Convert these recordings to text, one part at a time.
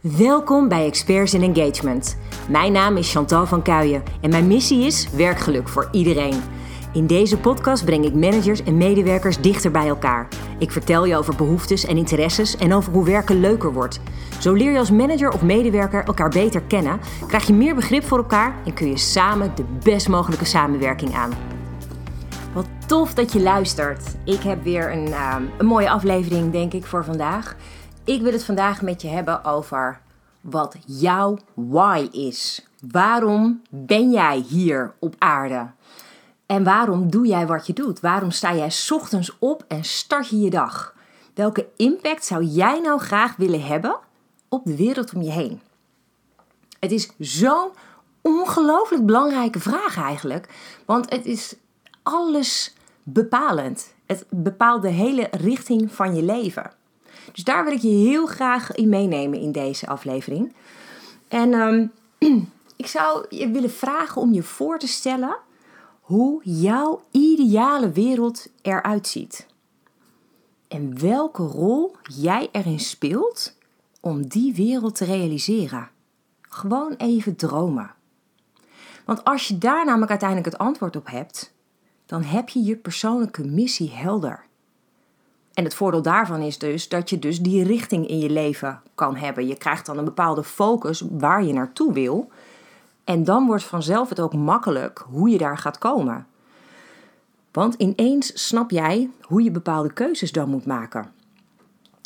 Welkom bij Experts in Engagement. Mijn naam is Chantal van Kuijen en mijn missie is werkgeluk voor iedereen. In deze podcast breng ik managers en medewerkers dichter bij elkaar. Ik vertel je over behoeftes en interesses en over hoe werken leuker wordt. Zo leer je als manager of medewerker elkaar beter kennen, krijg je meer begrip voor elkaar en kun je samen de best mogelijke samenwerking aan. Wat tof dat je luistert. Ik heb weer een, ehm, een mooie aflevering, denk ik, voor vandaag. Ik wil het vandaag met je hebben over wat jouw why is. Waarom ben jij hier op aarde? En waarom doe jij wat je doet? Waarom sta jij ochtends op en start je je dag? Welke impact zou jij nou graag willen hebben op de wereld om je heen? Het is zo'n ongelooflijk belangrijke vraag eigenlijk, want het is alles bepalend. Het bepaalt de hele richting van je leven. Dus daar wil ik je heel graag in meenemen in deze aflevering. En ehm, ik zou je willen vragen om je voor te stellen hoe jouw ideale wereld eruit ziet. En welke rol jij erin speelt om die wereld te realiseren. Gewoon even dromen. Want als je daar namelijk uiteindelijk het antwoord op hebt, dan heb je je persoonlijke missie helder. En het voordeel daarvan is dus dat je dus die richting in je leven kan hebben. Je krijgt dan een bepaalde focus waar je naartoe wil. En dan wordt vanzelf het ook makkelijk hoe je daar gaat komen. Want ineens snap jij hoe je bepaalde keuzes dan moet maken.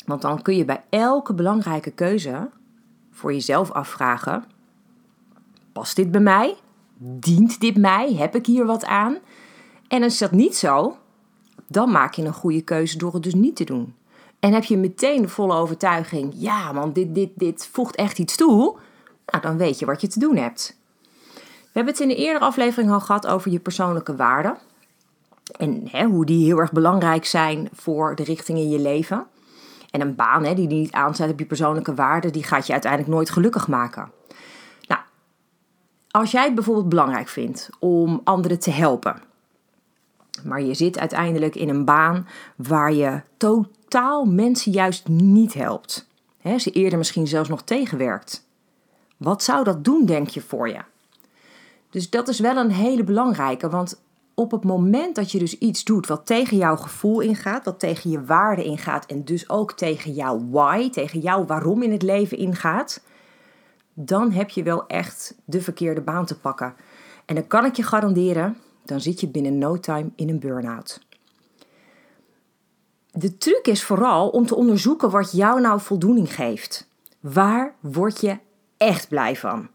Want dan kun je bij elke belangrijke keuze voor jezelf afvragen: past dit bij mij? Dient dit mij? Heb ik hier wat aan? En is dat niet zo, dan maak je een goede keuze door het dus niet te doen. En heb je meteen de volle overtuiging, ja man, dit, dit, dit voegt echt iets toe, nou, dan weet je wat je te doen hebt. We hebben het in de eerdere aflevering al gehad over je persoonlijke waarden. En hè, hoe die heel erg belangrijk zijn voor de richting in je leven. En een baan hè, die niet aanzet op je persoonlijke waarden, die gaat je uiteindelijk nooit gelukkig maken. Nou, als jij het bijvoorbeeld belangrijk vindt om anderen te helpen, maar je zit uiteindelijk in een baan waar je totaal mensen juist niet helpt. He, ze eerder misschien zelfs nog tegenwerkt. Wat zou dat doen, denk je, voor je? Dus dat is wel een hele belangrijke, want op het moment dat je dus iets doet wat tegen jouw gevoel ingaat, wat tegen je waarde ingaat en dus ook tegen jouw why, tegen jouw waarom in het leven ingaat, dan heb je wel echt de verkeerde baan te pakken. En dan kan ik je garanderen, dan zit je binnen no time in een burn-out. De truc is vooral om te onderzoeken wat jou nou voldoening geeft. Waar word je echt blij van?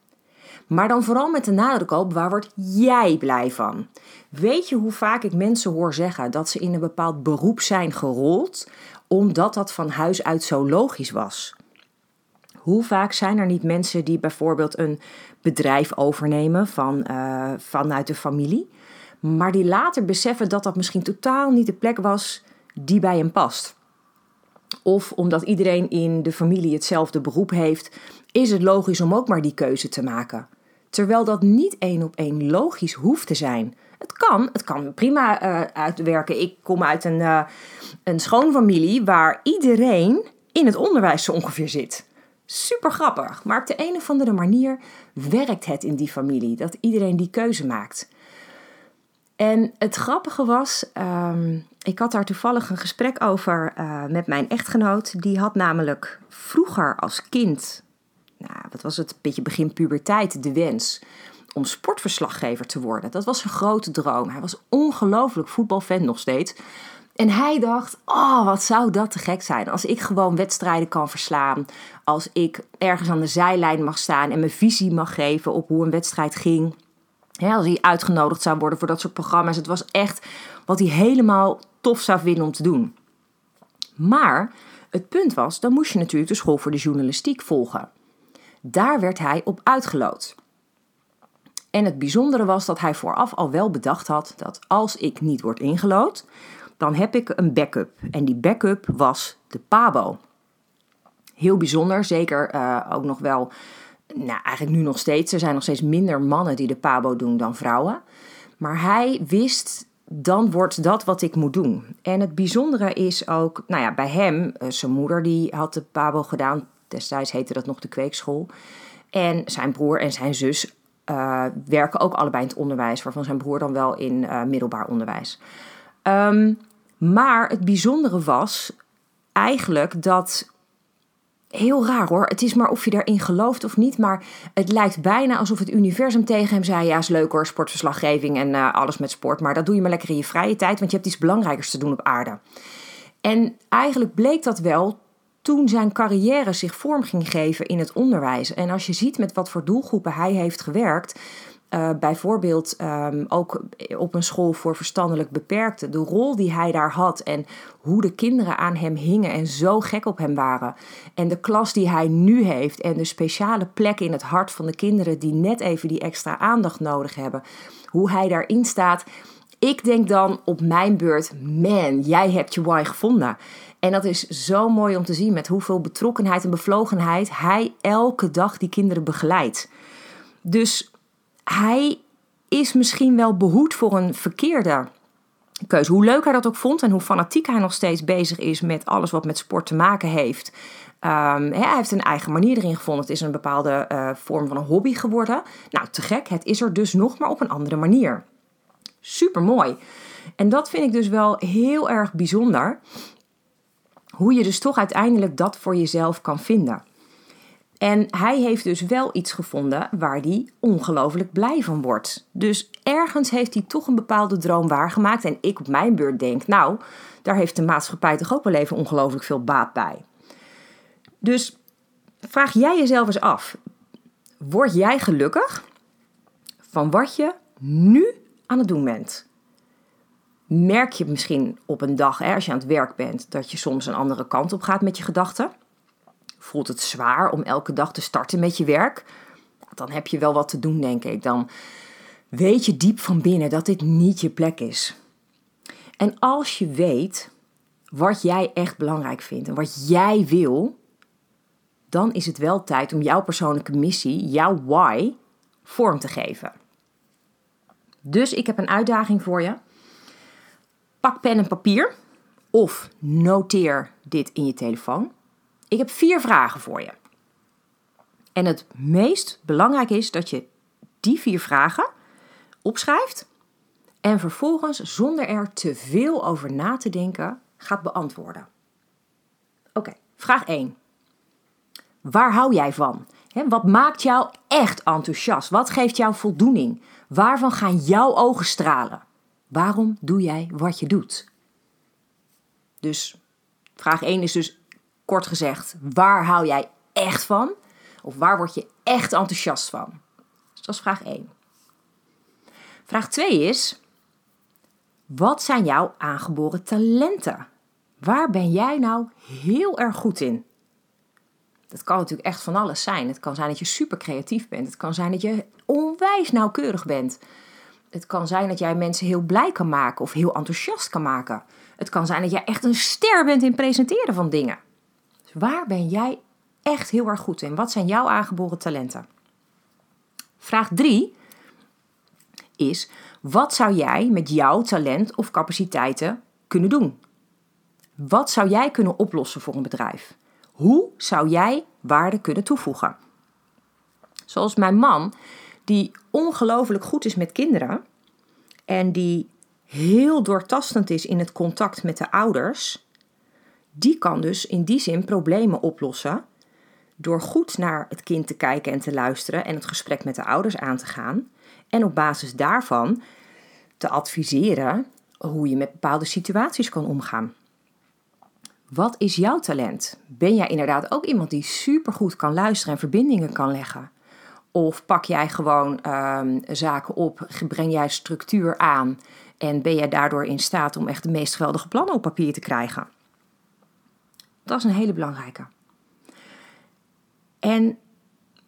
Maar dan vooral met de nadruk op waar word jij blij van? Weet je hoe vaak ik mensen hoor zeggen dat ze in een bepaald beroep zijn gerold omdat dat van huis uit zo logisch was? Hoe vaak zijn er niet mensen die bijvoorbeeld een bedrijf overnemen van, uh, vanuit de familie, maar die later beseffen dat dat misschien totaal niet de plek was die bij hem past? Of omdat iedereen in de familie hetzelfde beroep heeft, is het logisch om ook maar die keuze te maken. Terwijl dat niet één op één logisch hoeft te zijn. Het kan, het kan prima uh, uitwerken. Ik kom uit een, uh, een schoonfamilie waar iedereen in het onderwijs zo ongeveer zit. Super grappig, maar op de een of andere manier werkt het in die familie dat iedereen die keuze maakt. En het grappige was, um, ik had daar toevallig een gesprek over uh, met mijn echtgenoot. Die had namelijk vroeger als kind, nou, wat was het, een beetje begin puberteit, de wens om sportverslaggever te worden. Dat was zijn grote droom. Hij was ongelooflijk voetbalfan nog steeds. En hij dacht: Oh, wat zou dat te gek zijn als ik gewoon wedstrijden kan verslaan. Als ik ergens aan de zijlijn mag staan en mijn visie mag geven op hoe een wedstrijd ging. Als hij uitgenodigd zou worden voor dat soort programma's. Het was echt wat hij helemaal tof zou vinden om te doen. Maar het punt was: dan moest je natuurlijk de school voor de journalistiek volgen. Daar werd hij op uitgeloot. En het bijzondere was dat hij vooraf al wel bedacht had dat als ik niet word ingelood, dan heb ik een backup. En die backup was de Pabo. Heel bijzonder, zeker uh, ook nog wel, nou eigenlijk nu nog steeds. Er zijn nog steeds minder mannen die de Pabo doen dan vrouwen. Maar hij wist, dan wordt dat wat ik moet doen. En het bijzondere is ook, nou ja, bij hem, uh, zijn moeder die had de Pabo gedaan Destijds heette dat nog de kweekschool. En zijn broer en zijn zus uh, werken ook allebei in het onderwijs, waarvan zijn broer dan wel in uh, middelbaar onderwijs. Um, maar het bijzondere was eigenlijk dat. Heel raar hoor. Het is maar of je daarin gelooft of niet. Maar het lijkt bijna alsof het universum tegen hem zei: Ja, is leuk hoor, sportverslaggeving en uh, alles met sport. Maar dat doe je maar lekker in je vrije tijd, want je hebt iets belangrijkers te doen op aarde. En eigenlijk bleek dat wel toen zijn carrière zich vorm ging geven in het onderwijs. En als je ziet met wat voor doelgroepen hij heeft gewerkt. Uh, bijvoorbeeld um, ook op een school voor verstandelijk beperkten. De rol die hij daar had en hoe de kinderen aan hem hingen en zo gek op hem waren. En de klas die hij nu heeft en de speciale plek in het hart van de kinderen die net even die extra aandacht nodig hebben. Hoe hij daarin staat. Ik denk dan op mijn beurt, man, jij hebt je why gevonden. En dat is zo mooi om te zien met hoeveel betrokkenheid en bevlogenheid hij elke dag die kinderen begeleidt. Dus hij is misschien wel behoed voor een verkeerde keuze. Hoe leuk hij dat ook vond en hoe fanatiek hij nog steeds bezig is met alles wat met sport te maken heeft. Um, hij heeft een eigen manier erin gevonden. Het is een bepaalde uh, vorm van een hobby geworden. Nou, te gek. Het is er dus nog, maar op een andere manier. Super mooi. En dat vind ik dus wel heel erg bijzonder. Hoe je dus toch uiteindelijk dat voor jezelf kan vinden. En hij heeft dus wel iets gevonden waar hij ongelooflijk blij van wordt. Dus ergens heeft hij toch een bepaalde droom waargemaakt. En ik op mijn beurt denk, nou, daar heeft de maatschappij toch ook wel even ongelooflijk veel baat bij. Dus vraag jij jezelf eens af: word jij gelukkig van wat je nu aan het doen bent? Merk je misschien op een dag, hè, als je aan het werk bent, dat je soms een andere kant op gaat met je gedachten? Voelt het zwaar om elke dag te starten met je werk? Dan heb je wel wat te doen, denk ik. Dan weet je diep van binnen dat dit niet je plek is. En als je weet wat jij echt belangrijk vindt en wat jij wil, dan is het wel tijd om jouw persoonlijke missie, jouw why, vorm te geven. Dus ik heb een uitdaging voor je. Pak pen en papier of noteer dit in je telefoon. Ik heb vier vragen voor je. En het meest belangrijk is dat je die vier vragen opschrijft en vervolgens zonder er te veel over na te denken gaat beantwoorden. Oké, vraag 1. Waar hou jij van? wat maakt jou echt enthousiast? Wat geeft jou voldoening? Waarvan gaan jouw ogen stralen? Waarom doe jij wat je doet? Dus vraag 1 is dus kort gezegd, waar hou jij echt van? Of waar word je echt enthousiast van? Dus dat is vraag 1. Vraag 2 is, wat zijn jouw aangeboren talenten? Waar ben jij nou heel erg goed in? Dat kan natuurlijk echt van alles zijn. Het kan zijn dat je super creatief bent. Het kan zijn dat je onwijs nauwkeurig bent. Het kan zijn dat jij mensen heel blij kan maken of heel enthousiast kan maken. Het kan zijn dat jij echt een ster bent in presenteren van dingen. Waar ben jij echt heel erg goed in? Wat zijn jouw aangeboren talenten? Vraag 3 is: wat zou jij met jouw talent of capaciteiten kunnen doen? Wat zou jij kunnen oplossen voor een bedrijf? Hoe zou jij waarde kunnen toevoegen? Zoals mijn man, die ongelooflijk goed is met kinderen en die heel doortastend is in het contact met de ouders, die kan dus in die zin problemen oplossen door goed naar het kind te kijken en te luisteren en het gesprek met de ouders aan te gaan en op basis daarvan te adviseren hoe je met bepaalde situaties kan omgaan. Wat is jouw talent? Ben jij inderdaad ook iemand die supergoed kan luisteren en verbindingen kan leggen? Of pak jij gewoon um, zaken op, breng jij structuur aan en ben jij daardoor in staat om echt de meest geweldige plannen op papier te krijgen? Dat is een hele belangrijke. En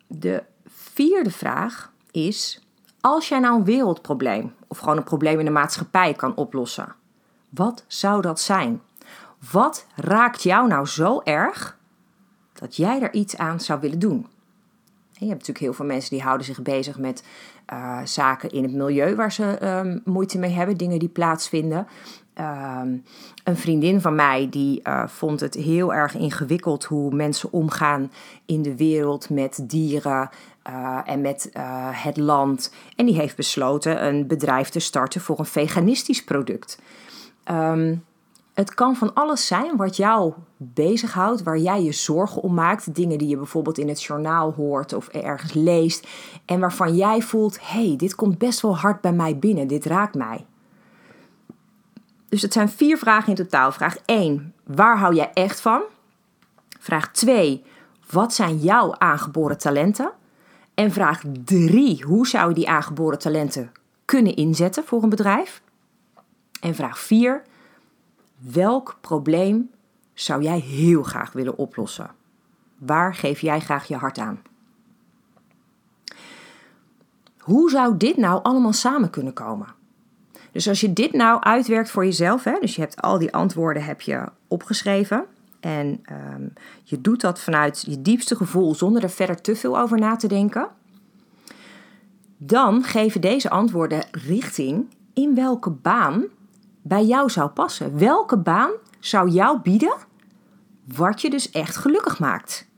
de vierde vraag is: als jij nou een wereldprobleem of gewoon een probleem in de maatschappij kan oplossen, wat zou dat zijn? Wat raakt jou nou zo erg dat jij er iets aan zou willen doen? Je hebt natuurlijk heel veel mensen die houden zich bezig met uh, zaken in het milieu waar ze ehm, moeite mee hebben, dingen die plaatsvinden. Ehm, een vriendin van mij die uh, vond het heel erg ingewikkeld hoe mensen omgaan in de wereld met dieren uh, en met het land. En die heeft besloten een bedrijf te starten voor een veganistisch product. Um, het kan van alles zijn wat jou bezighoudt, waar jij je zorgen om maakt. Dingen die je bijvoorbeeld in het journaal hoort of ergens leest. En waarvan jij voelt: hey, dit komt best wel hard bij mij binnen, dit raakt mij. Dus het zijn vier vragen in totaal. Vraag 1: waar hou jij echt van? Vraag 2: wat zijn jouw aangeboren talenten? En vraag 3: hoe zou je die aangeboren talenten kunnen inzetten voor een bedrijf? En vraag 4: Welk probleem zou jij heel graag willen oplossen? Waar geef jij graag je hart aan? Hoe zou dit nou allemaal samen kunnen komen? Dus als je dit nou uitwerkt voor jezelf, hè, dus je hebt al die antwoorden heb je opgeschreven en ehm, je doet dat vanuit je diepste gevoel zonder er verder te veel over na te denken, dan geven deze antwoorden richting in welke baan bij jou zou passen. Welke baan zou jou bieden wat je dus echt gelukkig maakt?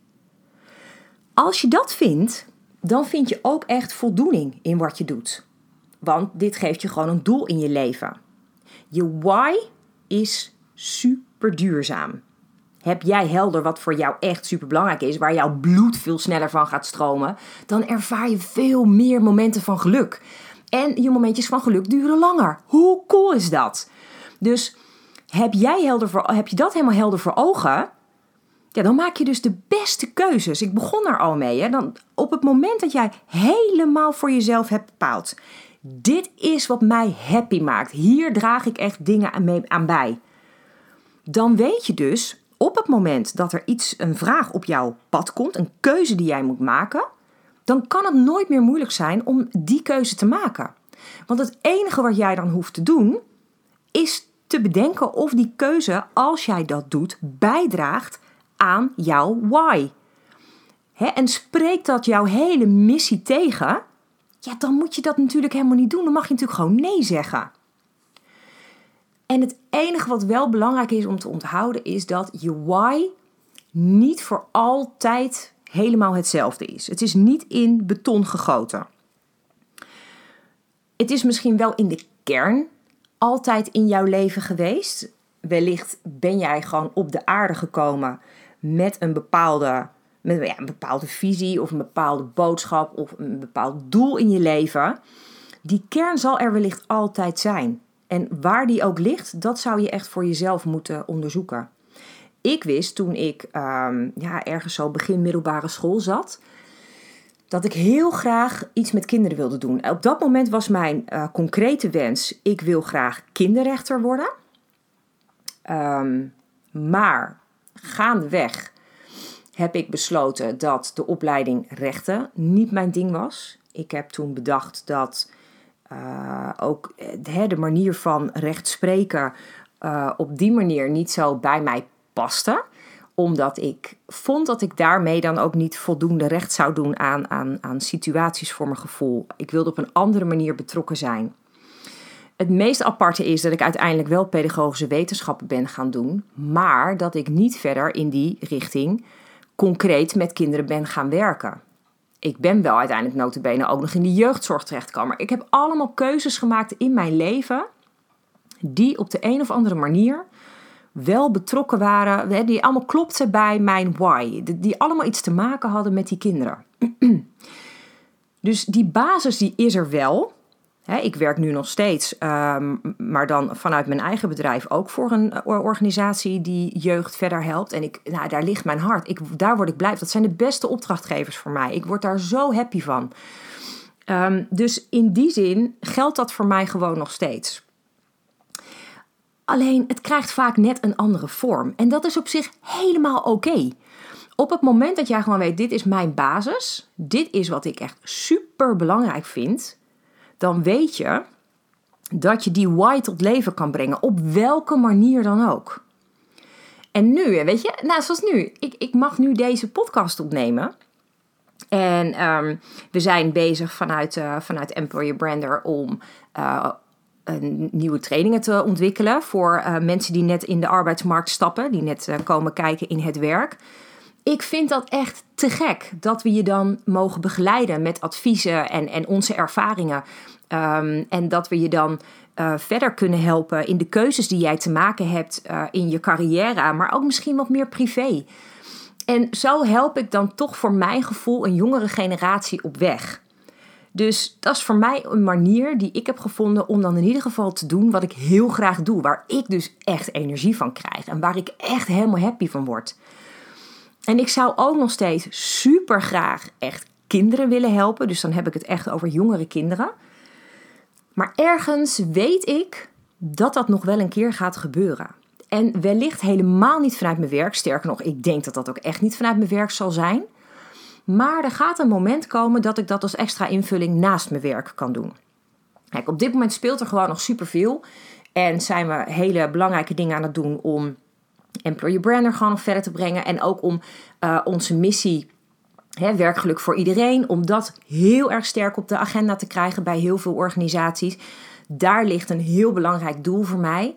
Als je dat vindt, dan vind je ook echt voldoening in wat je doet. Want dit geeft je gewoon een doel in je leven. Je why is super duurzaam. Heb jij helder wat voor jou echt super belangrijk is, waar jouw bloed veel sneller van gaat stromen, dan ervaar je veel meer momenten van geluk. En je momentjes van geluk duren langer. Hoe cool is dat? Dus heb, jij helder voor, heb je dat helemaal helder voor ogen? Ja, dan maak je dus de beste keuzes. Ik begon er al mee. Hè? Dan, op het moment dat jij helemaal voor jezelf hebt bepaald. Dit is wat mij happy maakt. Hier draag ik echt dingen aan, mee, aan bij. Dan weet je dus op het moment dat er iets, een vraag op jouw pad komt, een keuze die jij moet maken, dan kan het nooit meer moeilijk zijn om die keuze te maken. Want het enige wat jij dan hoeft te doen, is te bedenken of die keuze, als jij dat doet, bijdraagt aan jouw why. en spreekt dat jouw hele missie tegen, ja, dan moet je dat natuurlijk helemaal niet doen. Dan mag je natuurlijk gewoon nee zeggen. En het enige wat wel belangrijk is om te onthouden is dat je why niet voor altijd helemaal hetzelfde is. Het is niet in beton gegoten. Het is misschien wel in de kern altijd in jouw leven geweest. Wellicht ben jij gewoon op de aarde gekomen met een bepaalde, met, ja, een bepaalde visie of een bepaalde boodschap of een bepaald doel in je leven. Die kern zal er wellicht altijd zijn. En waar die ook ligt, dat zou je echt voor jezelf moeten onderzoeken. Ik wist toen ik um, ja, ergens zo begin middelbare school zat, dat ik heel graag iets met kinderen wilde doen. Op dat moment was mijn uh, concrete wens: ik wil graag kinderrechter worden. Um, maar gaandeweg heb ik besloten dat de opleiding rechten niet mijn ding was. Ik heb toen bedacht dat uh, ook uh, de manier van recht spreken op die manier niet zo bij mij paste omdat ik vond dat ik daarmee dan ook niet voldoende recht zou doen aan, aan, aan situaties voor mijn gevoel. Ik wilde op een andere manier betrokken zijn. Het meest aparte is dat ik uiteindelijk wel pedagogische wetenschappen ben gaan doen, maar dat ik niet verder in die richting concreet met kinderen ben gaan werken. Ik ben wel uiteindelijk notabene ook nog in de jeugdzorg terechtgekomen. Ik heb allemaal keuzes gemaakt in mijn leven die op de een of andere manier wel betrokken waren, die allemaal klopten bij mijn why, die allemaal iets te maken hadden met die kinderen. dus die basis die is er wel. ik werk nu nog steeds, ehm, maar dan vanuit mijn eigen bedrijf ook voor een eh, organisatie die jeugd verder helpt. En ik, nou, daar ligt mijn hart. Ik, daar word ik blij. Dat zijn de beste opdrachtgevers voor mij. Ik word daar zo happy van. Ehm, dus in die zin geldt dat voor mij gewoon nog steeds. Alleen het krijgt vaak net een andere vorm. En dat is op zich helemaal oké. Op het moment dat jij gewoon weet, dit is mijn basis, dit is wat ik echt super belangrijk vind, dan weet je dat je die why tot leven kan brengen, op welke manier dan ook. En nu, weet je, nou zoals nu, ik, ik mag nu deze podcast opnemen. En ehm, we zijn bezig vanuit, uh, vanuit Employer Brander om uh, nieuwe trainingen te ontwikkelen voor uh, mensen die net in de arbeidsmarkt stappen, die net komen kijken in het werk. Ik vind dat echt te gek dat we je dan mogen begeleiden met adviezen en, en onze ervaringen. Um, en dat we je dan uh, verder kunnen helpen in de keuzes die jij te maken hebt in je carrière, maar ook misschien wat meer privé. En zo help ik dan toch voor mijn gevoel een jongere generatie op weg. Dus dat is voor mij een manier die ik heb gevonden om dan in ieder geval te doen wat ik heel graag doe. Waar ik dus echt energie van krijg en waar ik echt helemaal happy van word. En ik zou ook nog steeds super graag echt kinderen willen helpen. Dus dan heb ik het echt over jongere kinderen. Maar ergens weet ik dat dat nog wel een keer gaat gebeuren. En wellicht helemaal niet vanuit mijn werk. Sterker nog, ik denk dat dat ook echt niet vanuit mijn werk zal zijn. Maar er gaat een moment komen dat ik dat als extra invulling naast mijn werk kan doen. Kijk, op dit moment speelt er gewoon nog superveel. En zijn we hele belangrijke dingen aan het doen om Employer Brander gewoon nog verder te brengen. En ook om uh, onze missie He, werkgeluk voor iedereen, om dat heel erg sterk op de agenda te krijgen bij heel veel organisaties. Daar ligt een heel belangrijk doel voor mij.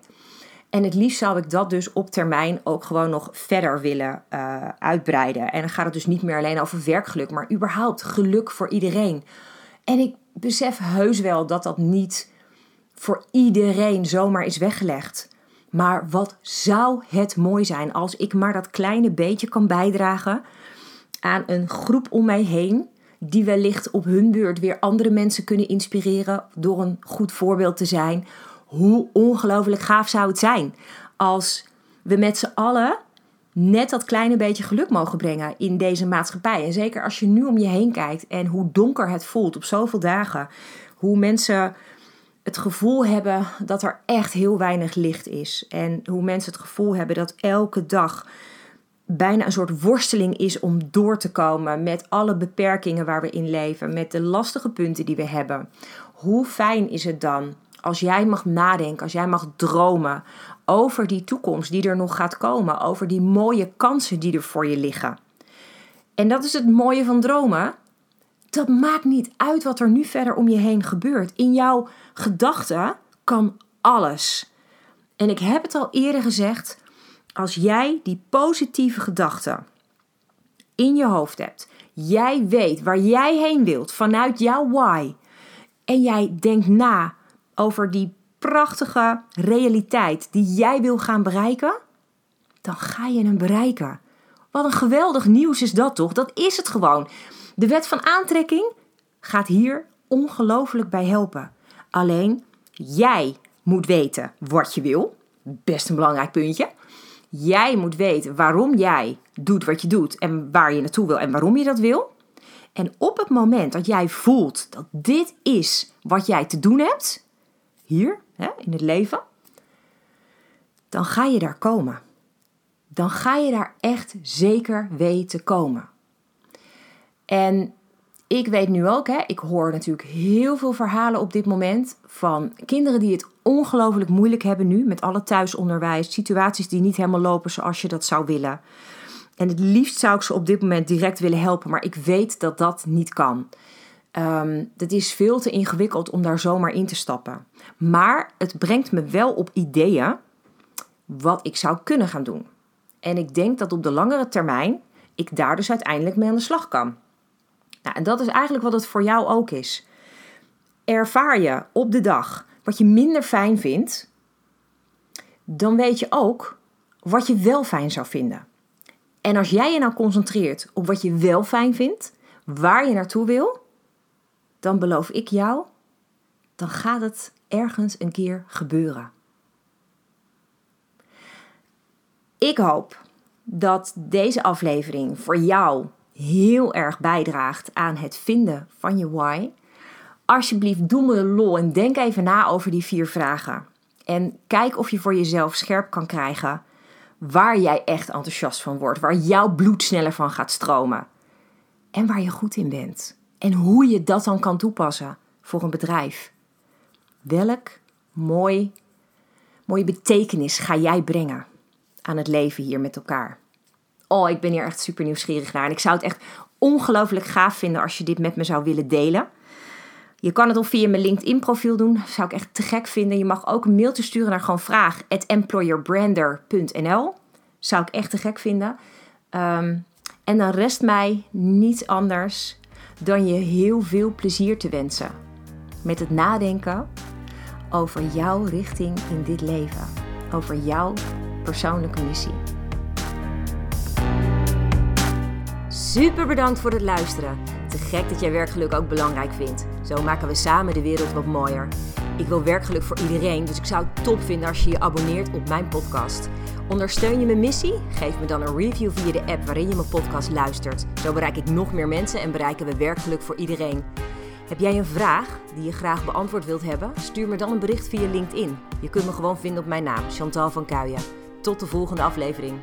En het liefst zou ik dat dus op termijn ook gewoon nog verder willen uh, uitbreiden. En dan gaat het dus niet meer alleen over werkgeluk, maar überhaupt geluk voor iedereen. En ik besef heus wel dat dat niet voor iedereen zomaar is weggelegd. Maar wat zou het mooi zijn als ik maar dat kleine beetje kan bijdragen aan een groep om mij heen. Die wellicht op hun beurt weer andere mensen kunnen inspireren door een goed voorbeeld te zijn. Hoe ongelooflijk gaaf zou het zijn als we met z'n allen net dat kleine beetje geluk mogen brengen in deze maatschappij. En zeker als je nu om je heen kijkt en hoe donker het voelt op zoveel dagen. Hoe mensen het gevoel hebben dat er echt heel weinig licht is. En hoe mensen het gevoel hebben dat elke dag bijna een soort worsteling is om door te komen met alle beperkingen waar we in leven, met de lastige punten die we hebben. Hoe fijn is het dan als jij mag nadenken, als jij mag dromen over die toekomst die er nog gaat komen, over die mooie kansen die er voor je liggen. En dat is het mooie van dromen. Dat maakt niet uit wat er nu verder om je heen gebeurt. In jouw gedachten kan alles. En ik heb het al eerder gezegd als jij die positieve gedachten in je hoofd hebt, jij weet waar jij heen wilt vanuit jouw why, en jij denkt na over die prachtige realiteit die jij wil gaan bereiken, dan ga je hem bereiken. Wat een geweldig nieuws is dat toch? Dat is het gewoon. De wet van aantrekking gaat hier ongelooflijk bij helpen. Alleen jij moet weten wat je wil. Best een belangrijk puntje. Jij moet weten waarom jij doet wat je doet en waar je naartoe wil en waarom je dat wil. En op het moment dat jij voelt dat dit is wat jij te doen hebt, hier hè, in het leven, dan ga je daar komen. Dan ga je daar echt zeker weten komen. En ik weet nu ook, hè, ik hoor natuurlijk heel veel verhalen op dit moment van kinderen die het ongelooflijk moeilijk hebben nu met alle thuisonderwijs, situaties die niet helemaal lopen zoals je dat zou willen. En het liefst zou ik ze op dit moment direct willen helpen, maar ik weet dat dat niet kan. Um, het is veel te ingewikkeld om daar zomaar in te stappen. Maar het brengt me wel op ideeën wat ik zou kunnen gaan doen. En ik denk dat op de langere termijn ik daar dus uiteindelijk mee aan de slag kan. Nou, en dat is eigenlijk wat het voor jou ook is. Ervaar je op de dag wat je minder fijn vindt, dan weet je ook wat je wel fijn zou vinden. En als jij je nou concentreert op wat je wel fijn vindt, waar je naartoe wil, dan beloof ik jou, dan gaat het ergens een keer gebeuren. Ik hoop dat deze aflevering voor jou heel erg bijdraagt aan het vinden van je why. Alsjeblieft, doe me de lol en denk even na over die vier vragen. En kijk of je voor jezelf scherp kan krijgen waar jij echt enthousiast van wordt, waar jouw bloed sneller van gaat stromen en waar je goed in bent. En hoe je dat dan kan toepassen voor een bedrijf. Welk mooi, mooie betekenis ga jij brengen aan het leven hier met elkaar? Oh, ik ben hier echt super nieuwsgierig naar. En ik zou het echt ongelooflijk gaaf vinden als je dit met me zou willen delen. Je kan het of via mijn LinkedIn profiel doen. Zou ik echt te gek vinden. Je mag ook een mailtje sturen naar gewoon vraag employerbrander.nl. Zou ik echt te gek vinden. Ehm, en dan rest mij niets anders dan je heel veel plezier te wensen. Met het nadenken over jouw richting in dit leven. Over jouw persoonlijke missie. Super bedankt voor het luisteren. Te gek dat jij werkgeluk ook belangrijk vindt. Zo maken we samen de wereld wat mooier. Ik wil werkgeluk voor iedereen, dus ik zou het top vinden als je je abonneert op mijn podcast. Ondersteun je mijn missie? Geef me dan een review via de app waarin je mijn podcast luistert. Zo bereik ik nog meer mensen en bereiken we werkgeluk voor iedereen. Heb jij een vraag die je graag beantwoord wilt hebben? Stuur me dan een bericht via LinkedIn. Je kunt me gewoon vinden op mijn naam, Chantal van Kuijen. Tot de volgende aflevering.